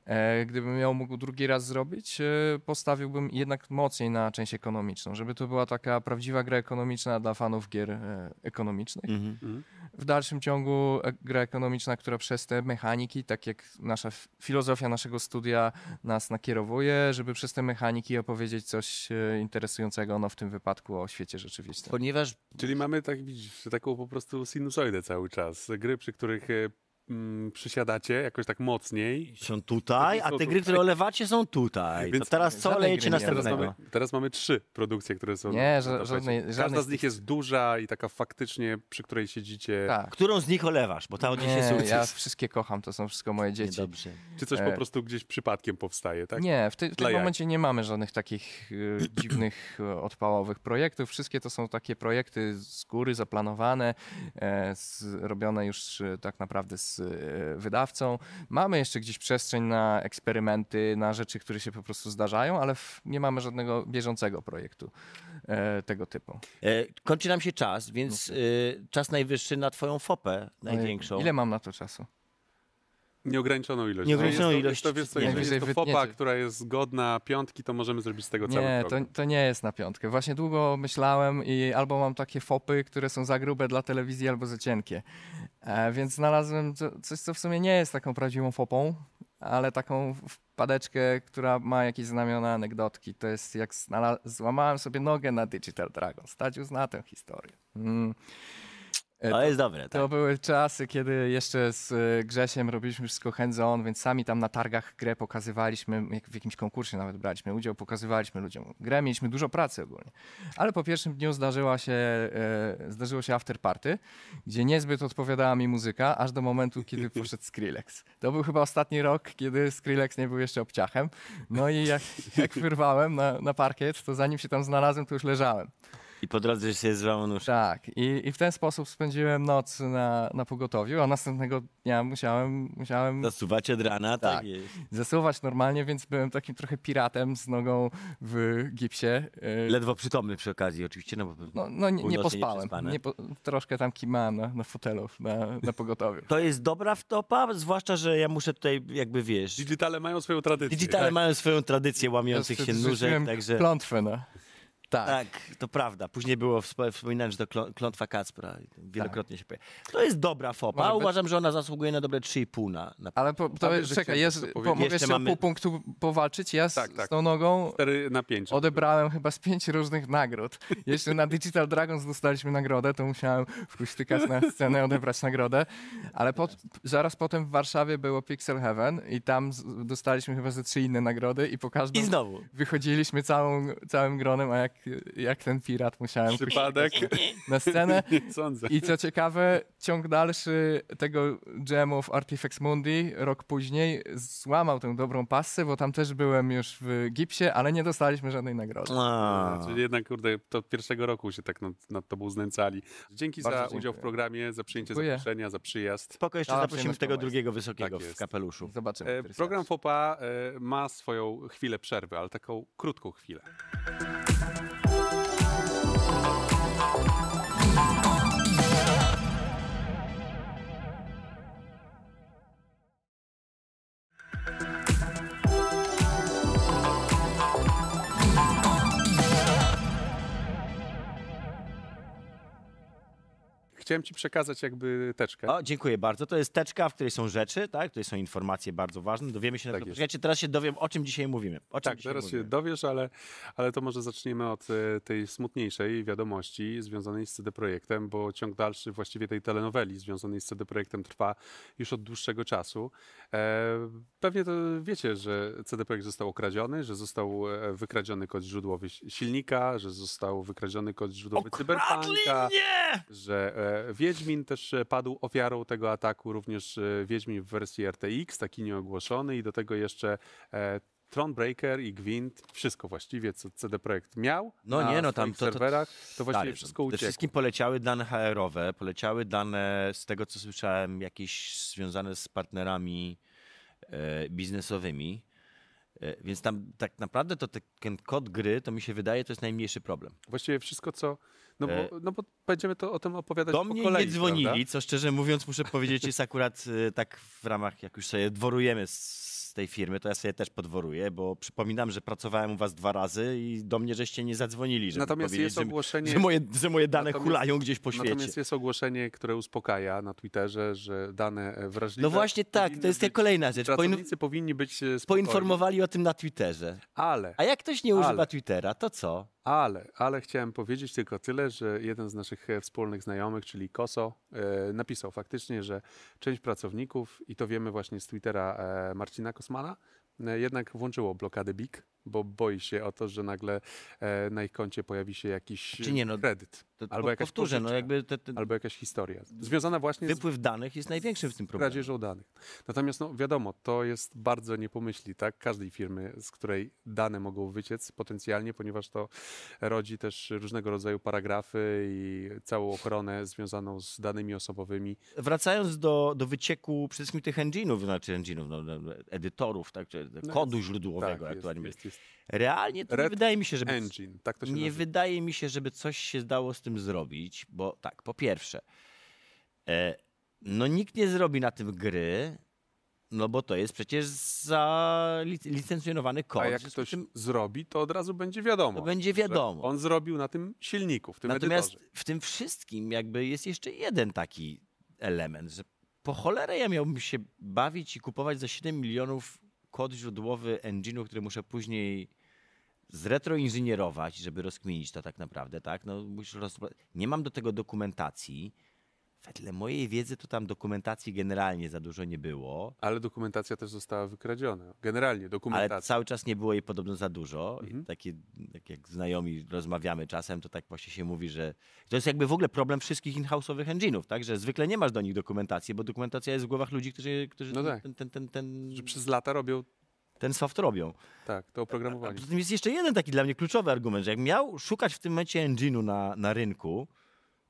E, gdybym ją mógł drugi raz zrobić, e, postawiłbym jednak mocniej na część ekonomiczną, żeby to była taka prawdziwa gra ekonomiczna dla fanów gier e, ekonomicznych. Mhm. W dalszym ciągu gra ekonomiczna, która przez te mechaniki, tak jak nasza filozofia naszego studia nas nakierowuje, żeby przez te mechaniki opowiedzieć coś interesującego, no w tym wypadku o świecie rzeczywistym. Ponieważ Czyli mamy tak, widzisz, taką po prostu sinusoidę cały czas. Gry, przy których mm, przysiadacie jakoś tak mocniej. są tutaj, a te gry, które olewacie są tutaj. Więc to teraz co olejecie nie. Teraz następnego? mamy, teraz mamy trzy produkcje, które są. Nie, ża- żadnej- Każda żadnej z nich jest duża i taka faktycznie, przy której siedzicie. Tak. Którą z nich olewasz? Bo ta od Nie, sukces. ja wszystkie kocham, to są wszystko moje dzieci. Dobrze. Czy coś E, po prostu gdzieś przypadkiem powstaje, tak? Nie, w, ty, w tym jaj. momencie nie mamy żadnych takich e, dziwnych, e, odpałowych projektów. Wszystkie to są takie projekty z góry zaplanowane, e, z, robione już e, tak naprawdę z e, wydawcą. Mamy jeszcze gdzieś przestrzeń na eksperymenty, na rzeczy, które się po prostu zdarzają, ale nie mamy żadnego bieżącego projektu e, tego typu. E, kończy nam się czas, więc e, czas najwyższy na twoją fopę największą. Ile mam na to czasu? Nieograniczoną ilość. Nieograniczoną No, jest to, ilość Jest to, jest to fopa, wytniecie. która jest godna piątki, to możemy zrobić z tego cały Nie, to, to nie jest na piątkę. Właśnie długo myślałem i albo mam takie fopy, które są za grube dla telewizji, albo za cienkie. E, więc znalazłem co, coś, co w sumie nie jest taką prawdziwą fopą, ale taką wpadeczkę, która ma jakieś znamiona anegdotki. To jest jak złamałem sobie nogę na Digital Dragon. Stadziu zna tę historię. Mm. E, To jest dobre, tak? to były czasy, kiedy jeszcze z e, Grzesiem robiliśmy wszystko hands-on, więc sami tam na targach grę pokazywaliśmy, jak w jakimś konkursie nawet braliśmy udział, pokazywaliśmy ludziom grę, mieliśmy dużo pracy ogólnie. Ale po pierwszym dniu zdarzyła się, e, zdarzyło się after party, gdzie niezbyt odpowiadała mi muzyka, aż do momentu, kiedy poszedł Skrillex. To był chyba ostatni rok, kiedy Skrillex nie był jeszcze obciachem. No i jak, jak wyrwałem na, na parkiet, to zanim się tam znalazłem, to już leżałem. I po drodze się złamał nóż. Tak, i, i w ten sposób spędziłem noc na, na pogotowiu, a następnego dnia musiałem, musiałem Zasuwacie od rana, tak, Tak. jest. zasuwać normalnie, więc byłem takim trochę piratem z nogą w gipsie. E, Ledwo przytomny przy okazji oczywiście, no bo No, no nie, nie pospałem, nie po, troszkę tam kimałem na, na fotelu na, na pogotowiu. To jest dobra wtopa, zwłaszcza, że ja muszę tutaj jakby, wiesz... Digitale mają swoją tradycję. Digitale tak? mają swoją tradycję łamiących Ja się nóżek, także... Klątwę, no. Tak. Tak, to prawda. Później było, wspo- wspominałem, że to klą- klątwa Kacpra. Wielokrotnie się pojawia. To jest dobra fopa. Może Uważam, że ona zasługuje na dobre 3,5 na, na Ale po, to, Ale czekaj, jest, po, mogę Jeszcze mamy- pół punktu powalczyć. Ja z, Tak, tak. z tą nogą Cztery na pięć. odebrałem chyba z pięć różnych nagród. Jeszcze na Digital Dragons dostaliśmy nagrodę, to musiałem wkuśtykać na scenę, odebrać nagrodę. Ale pot, zaraz potem w Warszawie było Pixel Heaven i tam z, dostaliśmy chyba ze trzy inne nagrody i po każdym I znowu. wychodziliśmy całą, całym gronem, a jak, jak ten pirat musiałem Przypadek? na scenę. Sądzę. I co ciekawe, ciąg dalszy tego dżemu w Artifex Mundi rok później złamał tę dobrą passę, bo tam też byłem już w gipsie, ale nie dostaliśmy żadnej nagrody. A. Czyli jednak, kurde, to od pierwszego roku się tak nad, nad tobą znęcali. Dzięki Bardzo za dziękuję. udział w programie, za przyjęcie Dziękuję. zaproszenia, za przyjazd. Spoko, jeszcze zaprosimy tego drugiego wysokiego Tak w jest. Zobaczymy. kapeluszu. E, program. FOPA e, ma swoją chwilę przerwy, ale taką krótką chwilę. Chciałem ci przekazać jakby teczkę. O, dziękuję bardzo. To jest teczka, w której są rzeczy, tak? W której są informacje bardzo ważne. Dowiemy się na Tak tego. jest. Czekajcie, teraz się dowiem, o czym dzisiaj mówimy. O czym Tak, dzisiaj zaraz się mówimy. dowiesz, ale, ale to może zaczniemy od e, tej smutniejszej wiadomości związanej z CD Projektem, bo ciąg dalszy właściwie tej telenoweli związanej z CD Projektem trwa już od dłuższego czasu. E, pewnie to wiecie, że CD Projekt został okradziony, że został e, wykradziony kod źródłowy si- silnika, że został wykradziony kod źródłowy Okradli Cyberpunka, mnie! że Wiedźmin też e, padł ofiarą tego ataku, również e, Wiedźmin w wersji RTX, taki nieogłoszony i do tego jeszcze e, Thronebreaker i Gwint, wszystko właściwie, co CD Projekt miał No na nie, no tam to- serwerach, to właściwie Stary, wszystko Przede uciekło. wszystkim poleciały dane HR-owe, poleciały dane, z tego co słyszałem, jakieś związane z partnerami e, biznesowymi. E, więc tam tak naprawdę to te, ten kod gry, to mi się wydaje, to jest najmniejszy problem. Właściwie wszystko, co... No E, bo, no bo będziemy to o tym opowiadać Do mnie kolei, nie dzwonili, prawda? co szczerze mówiąc muszę powiedzieć jest akurat e, tak w ramach, jak już sobie dworujemy z tej firmy, to ja sobie też podworuję, bo przypominam, że pracowałem u was dwa razy i do mnie żeście nie zadzwonili, żeby Natomiast jest ogłoszenie... że, moje, że moje dane hulają gdzieś po świecie. Natomiast jest ogłoszenie, które uspokaja na Twitterze, że dane e, wrażliwe... No właśnie tak, to jest być- kolejna rzecz. Pracownicy powinni być e, spokojni, poinformowali o tym na Twitterze. ale... A jak ktoś nie używa Ale. Twittera, to co? Ale, ale chciałem powiedzieć tylko tyle, że jeden z naszych e, wspólnych znajomych, czyli Koso, e, napisał faktycznie, że część pracowników, i to wiemy właśnie z Twittera e, Marcina Kosmana, jednak włączyło blokadę BIG, bo boi się o to, że nagle e, na ich koncie pojawi się jakiś Czy nie, no, kredyt, To albo po- jakaś powtórzę, no jakby te, te, albo jakaś historia związana właśnie z wypływ danych jest największym w tym problemie. kradzieżą danych. Natomiast no, wiadomo, to jest bardzo nie pomyśli, tak? Każdej firmy, z której dane mogą wyciec potencjalnie, ponieważ to rodzi też różnego rodzaju paragrafy i całą ochronę związaną z danymi osobowymi. Wracając do, do wycieku przede wszystkim tych engine'ów, znaczy engine'ów, no, no, edytorów, tak, czy No kodu źródłowego, tak, aktualnie jest, jest, jest. Realnie to nie Red wydaje mi się, żeby Engine, tak to się nie nazywa. wydaje mi się, żeby coś się dało z tym zrobić, bo tak, po pierwsze, e, no nikt nie zrobi na tym gry, no bo to jest przecież za lic- licencjonowany kod. A jak ktoś tym zrobi, to od razu będzie wiadomo. Będzie wiadomo. On zrobił na tym silniku, w tym Natomiast edytorze. w tym wszystkim jakby jest jeszcze jeden taki element, że po cholerę ja miałbym się bawić i kupować za 7 milionów kod źródłowy engine'u, który muszę później zretroinżynierować, żeby rozkminić to tak naprawdę, tak? No, musisz roz... Nie mam do tego dokumentacji. Wedle mojej wiedzy to tam dokumentacji generalnie za dużo nie było, Ale dokumentacja też została wykradziona. Generalnie ale dokumentacja. cały czas nie było jej podobno za dużo. Mhm. Takie, tak jak znajomi rozmawiamy czasem, to tak właśnie się mówi, że to jest jakby w ogóle problem wszystkich in-house'owych engine'ów, tak? Że zwykle nie masz do nich dokumentacji, bo dokumentacja jest w głowach ludzi, którzy, którzy No tak. ten, ten, ten, ten, Że przez lata robią ten soft robią. tak, to A oprogramowanie. poza tym jest jeszcze jeden taki dla mnie kluczowy argument, że jak miał szukać w tym momencie engine'u na, na rynku,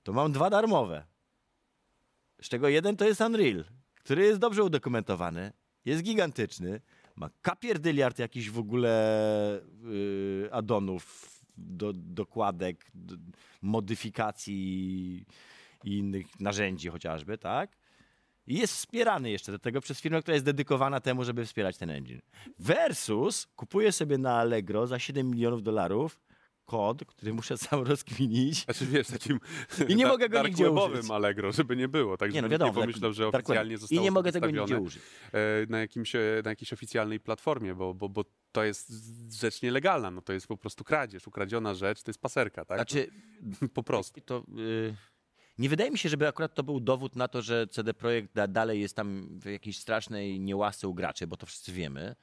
to mam dwa darmowe. Z czego jeden to jest Unreal, który jest dobrze udokumentowany, jest gigantyczny, ma kapierdyliard jakichś w ogóle yy, addonów, do, dokładek, do, modyfikacji i innych narzędzi chociażby, tak? I jest wspierany jeszcze do tego przez firmę, która jest dedykowana temu, żeby wspierać ten engine. Versus kupuję sobie na Allegro za 7 milionów dolarów kod, który muszę sam rozkminić. Znaczy wiesz, takim I nie da- mogę go nigdzie użyć. Allegro, żeby nie było. Tak, Nie no wiadomo, nie pomyślał, że oficjalnie zostało I nie mogę tego nigdzie użyć. e, na, jakimś, e, na jakiejś oficjalnej platformie, bo, bo, bo to jest rzecz nielegalna. No to jest po prostu kradzież, ukradziona rzecz, to jest paserka, tak? Znaczy, po prostu. to y, nie wydaje mi się, żeby akurat to był dowód na to, że CD Projekt da, dalej jest tam w jakiejś strasznej niełasce u graczy, bo to wszyscy wiemy.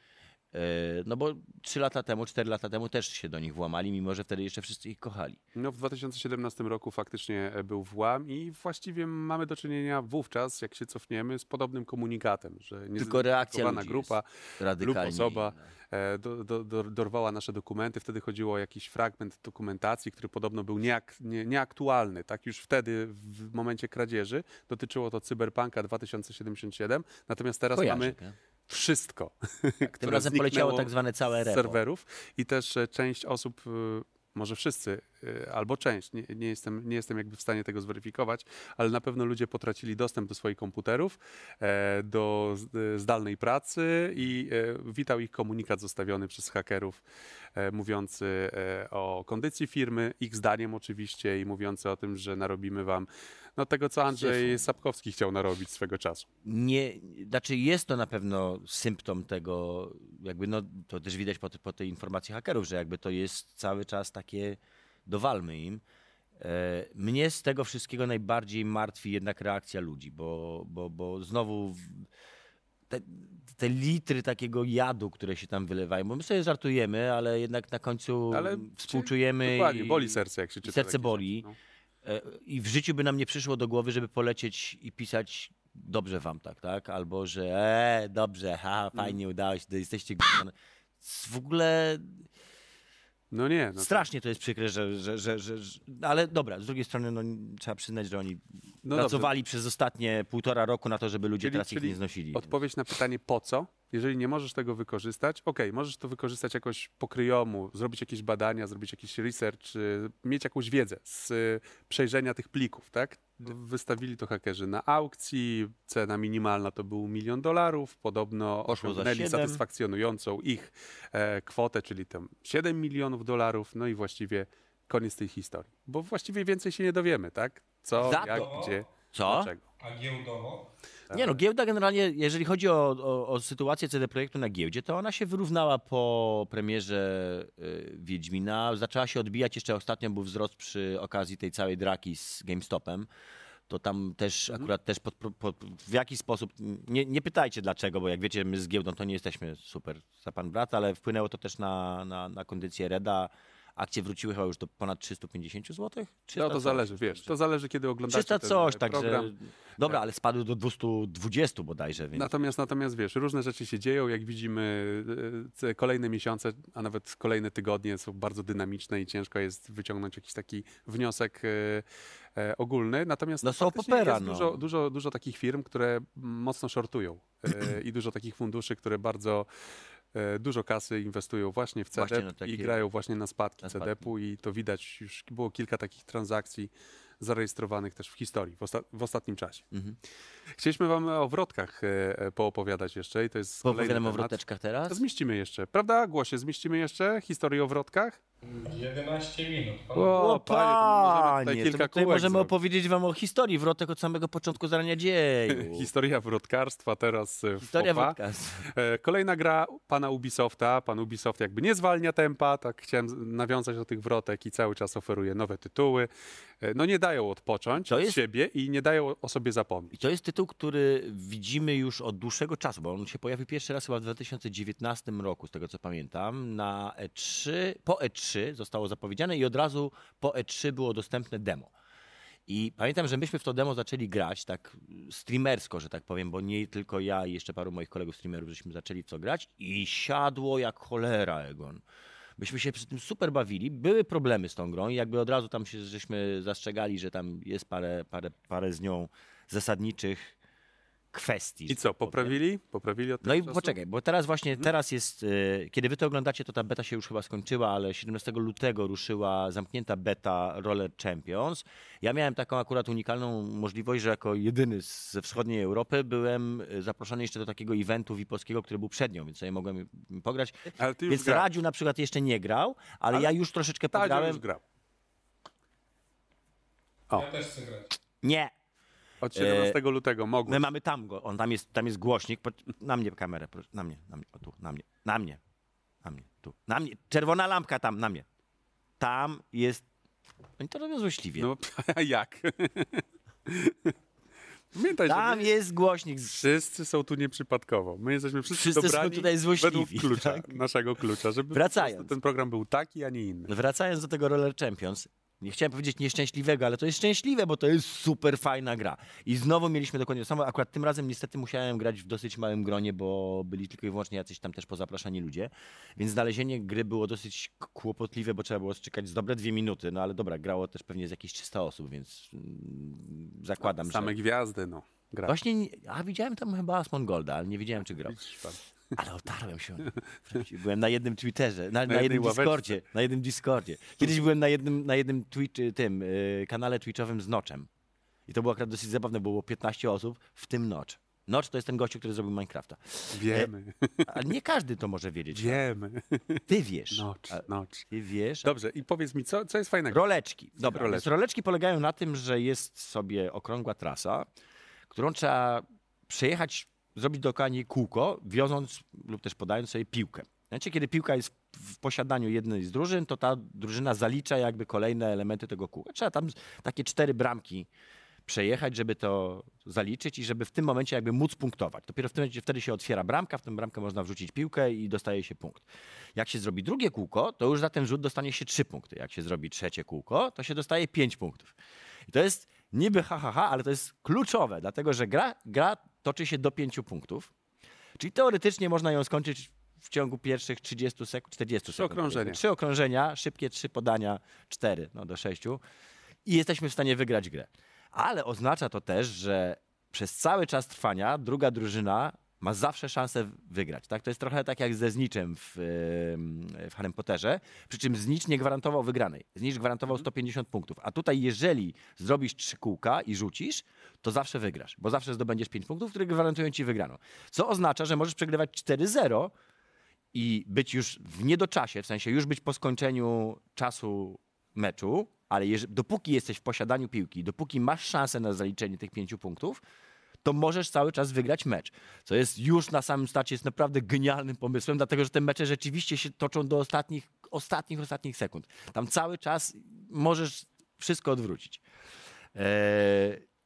Y, no bo trzy lata temu, cztery lata temu też się do nich włamali, mimo że wtedy jeszcze wszyscy ich kochali. No w 2017 roku faktycznie e, był włam i właściwie mamy do czynienia wówczas, jak się cofniemy, z podobnym komunikatem, że Tylko reakcja ludzi grupa Radykalnie. osoba. e, do, do, do, dorwała nasze dokumenty. Wtedy chodziło o jakiś fragment dokumentacji, który podobno był nieak, nie, nieaktualny. Tak już wtedy, w momencie kradzieży, dotyczyło to Cyberpunka 2077. Natomiast teraz mamy tak? Wszystko. Tym które razem poleciało tak zwane całe repo. serwerów i też e, część osób, e, może wszyscy, e, albo część, nie, nie, jestem, nie jestem jakby w stanie tego zweryfikować, ale na pewno ludzie potracili dostęp do swoich komputerów, do zdalnej pracy i witał ich komunikat zostawiony przez hakerów, mówiący o kondycji firmy, ich zdaniem oczywiście i mówiący o tym, że narobimy wam no, tego, co Andrzej. Sapkowski chciał narobić swego czasu. Nie, znaczy jest to na pewno symptom tego, jakby no, to też widać po, po tej informacji hakerów, że jakby to jest cały czas takie, dowalmy im. E, Mnie z tego wszystkiego najbardziej martwi jednak reakcja ludzi, bo, bo, bo znowu te, te litry takiego jadu, które się tam wylewają, bo my sobie żartujemy, ale jednak na końcu Ale współczujemy. Dokładnie, i- boli serce, jak się czyta serce boli. rzeczy, no. E, I w życiu by nam nie przyszło do głowy, żeby polecieć i pisać dobrze wam tak, tak? Albo że e, dobrze, ha, fajnie udało się, jesteście g***ne. W ogóle No nie, no strasznie to jest przykre, że, że, że, że. Ale dobra, z drugiej strony no, trzeba przyznać, że oni no pracowali przez ostatnie półtora roku na to, żeby ludzie Czyli- teraz ich nie znosili. Odpowiedź na pytanie po co? Jeżeli nie możesz tego wykorzystać, okej, możesz to wykorzystać jakoś po kryjomu, zrobić jakieś badania, zrobić jakiś research, y, mieć jakąś wiedzę z y, przejrzenia tych plików, tak? Wystawili to hakerzy na aukcji, cena minimalna to był milion dolarów, podobno osiągnęli satysfakcjonującą ich e, kwotę, czyli tam 7 milionów dolarów, no i właściwie koniec tej historii. Bo właściwie więcej się nie dowiemy, tak? Co, Za jak, to- gdzie, Co? dlaczego. A giełdowo? Nie no, giełda generalnie, jeżeli chodzi o, o, o sytuację CD Projektu na giełdzie, to ona się wyrównała po premierze y, Wiedźmina. Zaczęła się odbijać, jeszcze ostatnio był wzrost przy okazji tej całej draki z GameStopem. To tam też akurat też pod, pod, w jakiś sposób, nie, nie pytajcie dlaczego, bo jak wiecie, my z giełdą to nie jesteśmy super za pan brat, ale wpłynęło to też na, na, na kondycję Reda. Akcje wróciły chyba już do ponad 350 zł? No to zależy, wiesz, to zależy kiedy oglądacie 300 ten coś, e, także. program. Dobra, ale spadły do 220 bodajże, więc. Natomiast, natomiast wiesz, różne rzeczy się dzieją, jak widzimy, e, kolejne miesiące, a nawet kolejne tygodnie są bardzo dynamiczne i ciężko jest wyciągnąć jakiś taki wniosek e, ogólny. Natomiast No są popera, jest no. dużo, dużo, dużo takich firm, które mocno shortują i dużo takich funduszy, które bardzo dużo kasy inwestują właśnie w Właśnie CDP na takie- i grają właśnie na spadki na spadki. CDP-u i to widać, już było kilka takich transakcji zarejestrowanych też w historii w, osta- w ostatnim czasie. Mhm. Chcieliśmy wam o wrotkach e, e, poopowiadać jeszcze i to jest kolejny o temat. wroteczkach teraz? Zmieścimy jeszcze, prawda? Głosie, zmieścimy jeszcze historię o wrotkach? 11 minut. Pan... O, panie, to możemy tutaj panie, kilka tutaj kółek możemy zrobić. opowiedzieć wam o historii wrotek od samego początku zarania dzieju. Historia wrotkarstwa teraz e, w Historia popa. wrotka. E, Kolejna gra pana Ubisofta. Pan Ubisoft jakby nie zwalnia tempa, tak chciałem z- nawiązać do tych wrotek i cały czas oferuje nowe tytuły. E, No nie dają odpocząć To od jest- siebie i nie dają o sobie zapomnieć. I to jest tytuł, który widzimy już od dłuższego czasu, bo on się pojawił pierwszy raz chyba w 2019 roku, z tego co pamiętam, na E3. Po E3 zostało zapowiedziane i od razu po E3 było dostępne demo. I pamiętam, że myśmy w to demo zaczęli grać tak streamersko, że tak powiem, bo nie tylko ja i jeszcze paru moich kolegów streamerów żeśmy zaczęli w to grać i siadło jak cholera, Egon. Myśmy się przy tym super bawili. Były problemy z tą grą i jakby od razu tam się żeśmy zastrzegali, że tam jest parę, parę, parę z nią zasadniczych kwestii. I co, poprawili? Poprawili od No i tego czasu? poczekaj, bo teraz właśnie, teraz jest, e, kiedy wy to oglądacie, to ta beta się już chyba skończyła, ale 17 lutego ruszyła zamknięta beta Roller Champions. Ja miałem taką akurat unikalną możliwość, że jako jedyny z- ze wschodniej Europy byłem e, zaproszony jeszcze do takiego eventu VIP-owskiego, który był przed nią, więc sobie mogłem pograć. Ale ty już Więc grałeś. Radziu na przykład jeszcze nie grał, ale, Ale ja już troszeczkę Tadzio pograłem. już grał. O. Ja też chcę grać. Nie, Od 17 lutego mogło. My mamy tam go, on tam jest, tam jest głośnik. Na mnie kamerę, proszę. Na mnie, na mnie, o tu, na mnie, na mnie, na mnie, tu, na mnie. Czerwona lampka tam, na mnie. Tam jest. Oni to robią złośliwie. No a jak? Pamiętaj, tam my jest głośnik. wszyscy są tu nieprzypadkowo. My jesteśmy wszyscy, Wszyscy są dobrani tutaj złośliwi, według klucza, tak? naszego klucza, żeby Wracając. ten program był taki, a nie inny. Wracając do tego Roller Champions, nie chciałem powiedzieć nieszczęśliwego, ale to jest szczęśliwe, bo to jest super fajna gra. I znowu mieliśmy dokładnie to samo. Akurat tym razem niestety musiałem grać w dosyć małym gronie, bo byli tylko i wyłącznie jacyś tam też pozapraszani ludzie. Więc znalezienie gry było dosyć kłopotliwe, bo trzeba było czekać z dobre dwie minuty. No ale dobra, grało też pewnie z jakieś 300 osób, więc mm, zakładam, Same że... gwiazdy, no. Gra. Właśnie, nie- a widziałem tam chyba Asmon Golda, ale nie wiedziałem, czy grał. Ale otarłem się. Byłem na jednym Twitterze, na, na, jednej jednym. Discordzie. Na jednym Discordzie. Kiedyś byłem na jednym, na jednym Twitch, tym y, kanale Twitchowym z Noczem. I to było akurat dosyć zabawne, bo było 15 osób, w tym Nocz. Nocz to jest ten gościu, który zrobił Minecrafta. Wiemy, Ale nie każdy to może wiedzieć. wiemy. Ty wiesz. Nocz, nocz. Ty wiesz. Dobrze, i powiedz mi, co, co jest fajnego? Roleczki. Dobra, Roleczki. roleczki. roleczki polegają na tym, że jest sobie okrągła trasa, którą trzeba przejechać, zrobić dookoła kółko, wiąząc lub też podając sobie piłkę. Znaczy, kiedy piłka jest w posiadaniu jednej z drużyn, to ta drużyna zalicza jakby kolejne elementy tego kółka. Trzeba tam takie cztery bramki przejechać, żeby to zaliczyć i żeby w tym momencie jakby móc punktować. Dopiero w tym momencie wtedy się otwiera bramka, w tę bramkę można wrzucić piłkę i dostaje się punkt. Jak się zrobi drugie kółko, to już za ten rzut dostanie się trzy punkty. Jak się zrobi trzecie kółko, to się dostaje pięć punktów. I to jest niby ha, ha, ha, ale to jest kluczowe, dlatego że gra, gra toczy się do pięciu punktów. Czyli teoretycznie można ją skończyć w ciągu pierwszych 30 sekund, 40 Trzy sekund. okrążenia. Trzy okrążenia, szybkie trzy podania, cztery, no do sześciu i jesteśmy w stanie wygrać grę. Ale oznacza to też, że przez cały czas trwania druga drużyna ma zawsze szansę wygrać. Tak? To jest trochę tak jak ze Zniczem w, w Harry Potterze, przy czym Znicz nie gwarantował wygranej. Znicz gwarantował 150 punktów. A tutaj jeżeli zrobisz trzy kółka i rzucisz, to zawsze wygrasz, bo zawsze zdobędziesz 5 punktów, które gwarantują ci wygraną. Co oznacza, że możesz przegrywać 4-0 i być już w niedoczasie, w sensie już być po skończeniu czasu meczu, ale jeż- dopóki jesteś w posiadaniu piłki, dopóki masz szansę na zaliczenie tych pięciu punktów, to możesz cały czas wygrać mecz. Co jest już na samym starcie jest naprawdę genialnym pomysłem, dlatego że te mecze rzeczywiście się toczą do ostatnich, ostatnich, ostatnich sekund. Tam cały czas możesz wszystko odwrócić. Eee,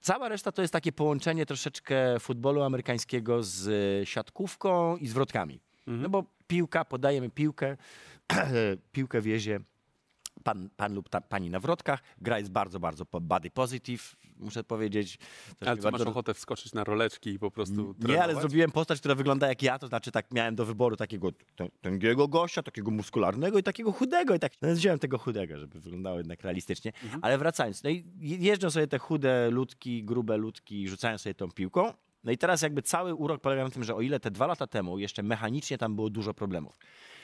cała reszta to jest takie połączenie troszeczkę futbolu amerykańskiego z siatkówką i zwrotkami. No bo piłka, podajemy piłkę, piłkę wiezie pan, pan lub ta, pani na wrotkach. Gra jest bardzo, bardzo body positive, muszę powiedzieć. Też Ale co, masz bardzo- ochotę wskoczyć na roleczki i po prostu nie, ale trenować? zrobiłem postać, która wygląda jak ja, to znaczy tak miałem do wyboru takiego tę- tęgiego gościa, takiego muskularnego i takiego chudego i tak no, wziąłem tego chudego, żeby wyglądało jednak realistycznie. Ale wracając, no i je- jeżdżą sobie te chude ludki, grube ludki i rzucają sobie tą piłką. No i teraz jakby cały urok polega na tym, że o ile te dwa lata temu jeszcze mechanicznie tam było dużo problemów.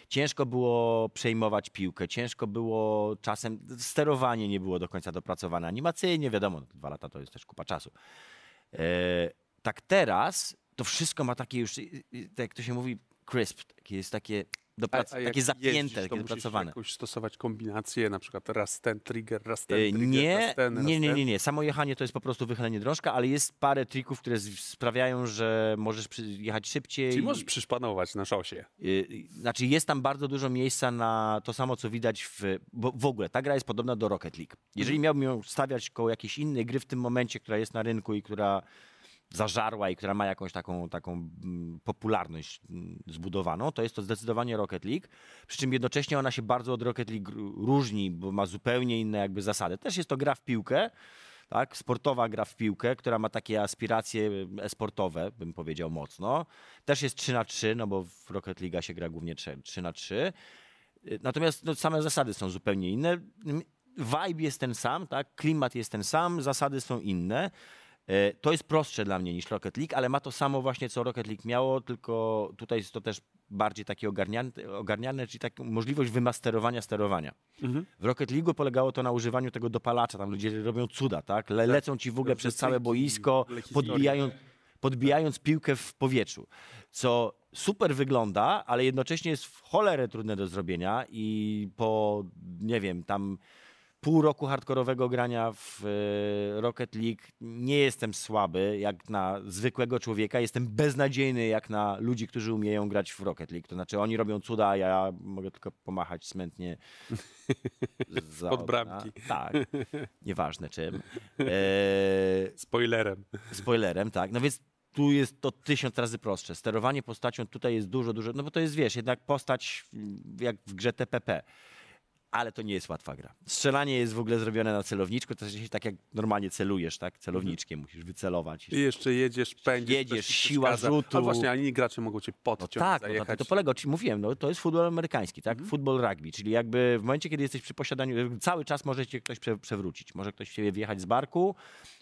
Ciężko było przejmować piłkę, ciężko było czasem, sterowanie nie było do końca dopracowane, animacyjnie, wiadomo, no, dwa lata to jest też kupa czasu. E, tak teraz to wszystko ma takie już, tak jak to się mówi, crisp, takie jest takie, doprac- jak takie zapięte, jeździsz, takie musisz dopracowane. jakoś stosować kombinacje, na przykład raz ten trigger, raz ten E, trigger, Nie, raz ten, raz nie, nie, nie, nie. Samo jechanie to jest po prostu wychylenie drążka, ale jest parę trików, które sprawiają, że możesz jechać szybciej. Czyli możesz przyszpanować na szosie. Y, Znaczy jest tam bardzo dużo miejsca na to samo, co widać w... Bo w ogóle ta gra jest podobna do Rocket League. Jeżeli miałbym ją stawiać koło jakiejś innej gry w tym momencie, która jest na rynku i która zażarła i która ma jakąś taką, taką mm, popularność mm, zbudowaną, to jest to zdecydowanie Rocket League. Przy czym jednocześnie ona się bardzo od Rocket League różni, bo ma zupełnie inne jakby zasady. Też jest to gra w piłkę, tak? sportowa gra w piłkę, która ma takie aspiracje e-sportowe, bym powiedział mocno. Też jest 3 na 3 no bo w Rocket League się gra głównie 3, 3 na 3 Natomiast no, same zasady są zupełnie inne. Vibe jest ten sam, tak? klimat jest ten sam, zasady są inne. E, To jest prostsze dla mnie niż Rocket League, ale ma to samo właśnie, co Rocket League miało, tylko tutaj jest to też bardziej takie ogarniane, ogarniane czyli taką możliwość wymasterowania sterowania. W Rocket League polegało to na używaniu tego dopalacza, tam ludzie robią cuda, tak? Le, lecą ci w ogóle przez całe boisko, podbijając, podbijając piłkę w powietrzu, co super wygląda, ale jednocześnie jest w cholerę trudne do zrobienia i po, nie wiem, tam pół roku hardkorowego grania w e, Rocket League nie jestem słaby jak na zwykłego człowieka, jestem beznadziejny jak na ludzi, którzy umieją grać w Rocket League. To znaczy oni robią cuda, a ja mogę tylko pomachać smętnie za Pod bramki. Tak, nieważne czym. E, Spoilerem. spoilerem, tak. No więc tu jest to tysiąc razy prostsze. Sterowanie postacią tutaj jest dużo, dużo, no bo to jest, wiesz, jednak postać jak w grze TPP. Ale to nie jest łatwa gra. Strzelanie jest w ogóle zrobione na celowniczku, to jest tak jak normalnie celujesz, tak? Celowniczkiem musisz wycelować. I jeszcze jedziesz, pędzisz. Jedziesz, siła rzutu. A właśnie, a inni gracze mogą cię No podciąć, tak, no, zajechać. tak, to polega, czyli mówiłem, no, to jest futbol amerykański, tak? Futbol rugby, czyli jakby w momencie, kiedy jesteś przy posiadaniu, cały czas może cię ktoś prze, przewrócić, może ktoś ciebie wjechać z barku.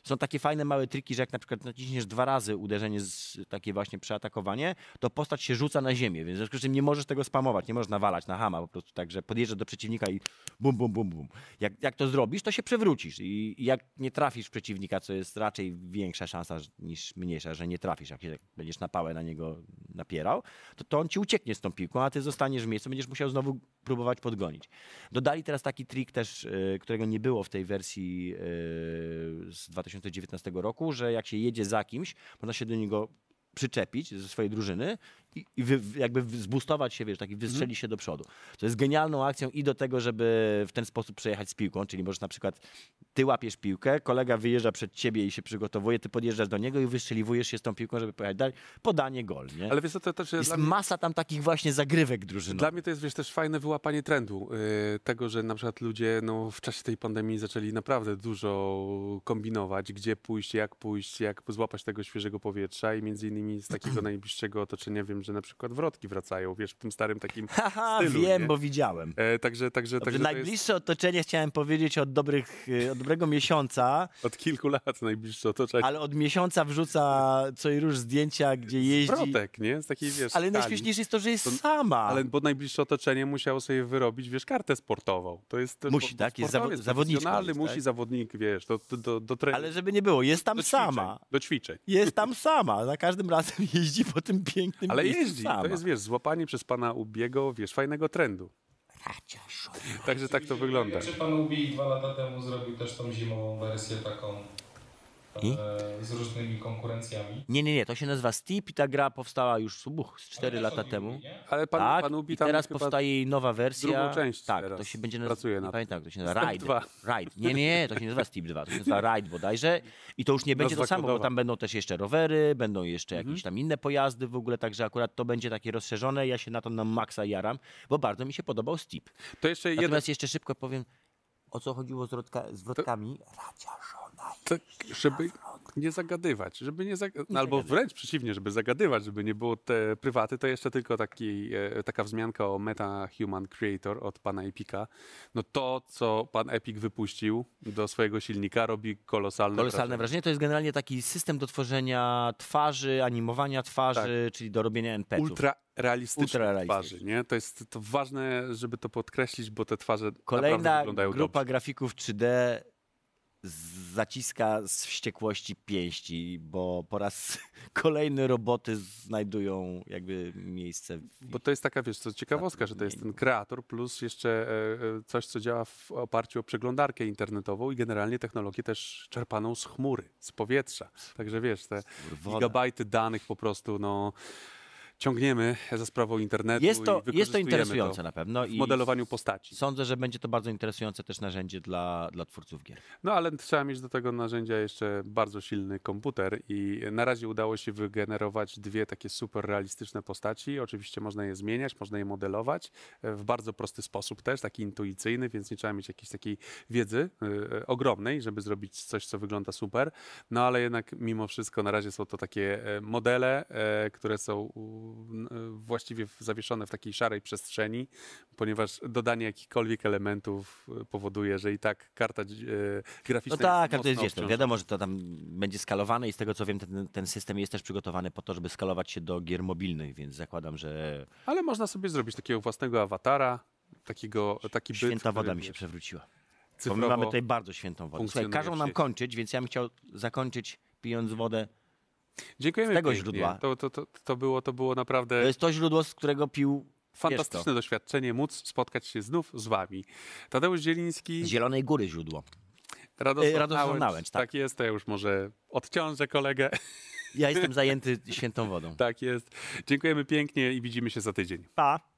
Są takie fajne małe triki, że jak na przykład naciśniesz dwa razy uderzenie, z, takie właśnie przeatakowanie, to postać się rzuca na ziemię, więc w związku z czym nie możesz tego spamować, nie możesz nawalać na hama po prostu tak, że podjeżdżasz do przeciwnika i bum, bum, bum, bum. Jak, jak to zrobisz, to się przewrócisz i, jak nie trafisz przeciwnika, co jest raczej większa szansa niż mniejsza, że nie trafisz, jak się, będziesz na pałę na niego napierał, to, to on ci ucieknie z tą piłką, a ty zostaniesz w miejscu, będziesz musiał znowu próbować podgonić. Dodali teraz taki trik też, y, którego nie było w tej wersji y, z 2019 roku, że jak się jedzie za kimś, można się do niego przyczepić ze swojej drużyny i, i wy, jakby zbustować się, wiesz, taki wystrzelić się do przodu. To jest genialną akcją i do tego, żeby w ten sposób przejechać z piłką, czyli możesz na przykład ty łapiesz piłkę, kolega wyjeżdża przed ciebie i się przygotowuje, ty podjeżdżasz do niego i wystrzeliwujesz się z tą piłką, żeby pojechać dalej. Podanie gol, nie? Ale wiesz co, to też jest masa tam takich właśnie zagrywek drużynowych. dla mnie to jest wiesz, też fajne wyłapanie trendu. Yy, tego, że na przykład ludzie no, w czasie tej pandemii zaczęli naprawdę dużo kombinować, gdzie pójść, jak pójść, jak złapać tego świeżego powietrza i między innymi z takiego najbliższego otoczenia wiem, że na przykład wrotki wracają, wiesz, w tym starym takim Haha, stylu, wiem, nie? bo widziałem. E, także, także, Dobrze, także to jest najbliższe otoczenie chciałem powiedzieć od, dobrych, y, od dobrego miesiąca, od kilku lat najbliższe otoczenie. ale od miesiąca wrzuca co i róż zdjęcia, gdzie jeździ. Wrotek, nie? Z takiej, wiesz, Ale najśmieszniejsze jest to, że jest To- sama. Ale bo najbliższe otoczenie musiało sobie wyrobić, wiesz, kartę sportową. To jest Musi, tak? Jest zawo- profesjonalny jest, musi tak? zawodnik, wiesz, do, do, do, do treningu. Ale żeby nie było, jest tam do ćwiczeń, sama. Do ćwiczeń. Jest tam sama. Za każdym razem jeździ po tym pięknym Ale jeździ. sama. To jest, wiesz, złapanie przez pana Ubiego, wiesz, fajnego trendu. Także tak to wygląda. Czy pan Ubi dwa lata temu zrobił też tą zimową wersję taką I? e, z różnymi konkurencjami? Nie, nie, nie, to się nazywa Steep i ta gra powstała już uch, z 4 Ale też lata temu. Ubi, nie? Ale pan, tak, pan Ubi i tam teraz chyba... powstaje jej nowa wersja. drugą część Tak, teraz to się będzie pracuje nazywa, nie tym. pamiętam, to się nazywa, Ride. Ride. Nie, nie, to się nazywa Steep 2, to się nazywa Ride bodajże. I to już nie będzie to samo, bo tam będą też jeszcze rowery, będą jeszcze Mhm. jakieś tam inne pojazdy w ogóle, także akurat to będzie takie rozszerzone. Ja się na to na maksa jaram, bo bardzo mi się podobał Steep. To jeszcze jeden... Natomiast jeszcze szybko powiem, o co chodziło z, wrotka, z wrotkami. Radia żona. Tak, żeby nie zagadywać, żeby nie zag... no, albo wręcz przeciwnie, żeby zagadywać, żeby nie było te prywaty, to jeszcze tylko taki, e, taka wzmianka o Meta Human Creator od pana Epika. No to, co pan Epic wypuścił do swojego silnika robi kolosalne, Kolosalne wrażenie. wrażenie. To jest generalnie taki system do tworzenia twarzy, animowania twarzy, czyli do robienia NPC-ów. Ultra realistyczne Ultrarealistyczne. twarzy, nie? To jest to ważne, żeby to podkreślić, bo te twarze naprawdę Kolejna wyglądają grupa dobrze. grafików 3D z- zaciska z wściekłości pięści, bo po raz kolejny roboty znajdują jakby miejsce. W Bo to jest taka, wiesz, co ciekawostka, że to jest ten kreator plus jeszcze e, e, coś, co działa w oparciu o przeglądarkę internetową i generalnie technologię też czerpaną z chmury, z powietrza. Także wiesz, te woda. gigabajty danych po prostu, no, ciągniemy za sprawą internetu Jest to, i jest to interesujące na pewno w i modelowaniu postaci. sądzę, że będzie to bardzo interesujące też narzędzie dla, dla twórców gier. No ale trzeba mieć do tego narzędzia jeszcze bardzo silny komputer i na razie udało się wygenerować dwie takie super realistyczne postaci. Oczywiście można je zmieniać, można je modelować e, w bardzo prosty sposób też, taki intuicyjny, więc nie trzeba mieć jakiejś takiej wiedzy e, ogromnej, żeby zrobić coś, co wygląda super. No ale jednak mimo wszystko na razie są to takie e, modele, e, które są właściwie w- zawieszone w takiej szarej przestrzeni, ponieważ dodanie jakichkolwiek elementów e, powoduje, że i tak karta e, No graficzna tak, ale jest to jest wiesz, no wiadomo, że to tam będzie skalowane i z tego co wiem, ten, ten system jest też przygotowany po to, żeby skalować się do gier mobilnych, więc zakładam, że Ale można sobie zrobić takiego własnego awatara, takiego, taki byt, święta woda mi się przewróciła. Bo my mamy tutaj bardzo świętą wodę. Słuchaj, każą nam kończyć, więc ja bym chciał zakończyć pijąc wodę. Dziękujemy z tego pięknie. źródła. To, to, to, to, było, to było To naprawdę jest to źródło, z którego pił fantastyczne doświadczenie móc spotkać się znów z wami. Tadeusz Zieliński, z Zielonej Góry źródło. Radosław, e, Radosław Nałęcz. Nałęcz, tak. tak jest, to ja już może odciążę kolegę. Ja jestem zajęty świętą wodą. tak jest. Dziękujemy pięknie i widzimy się za tydzień. Pa!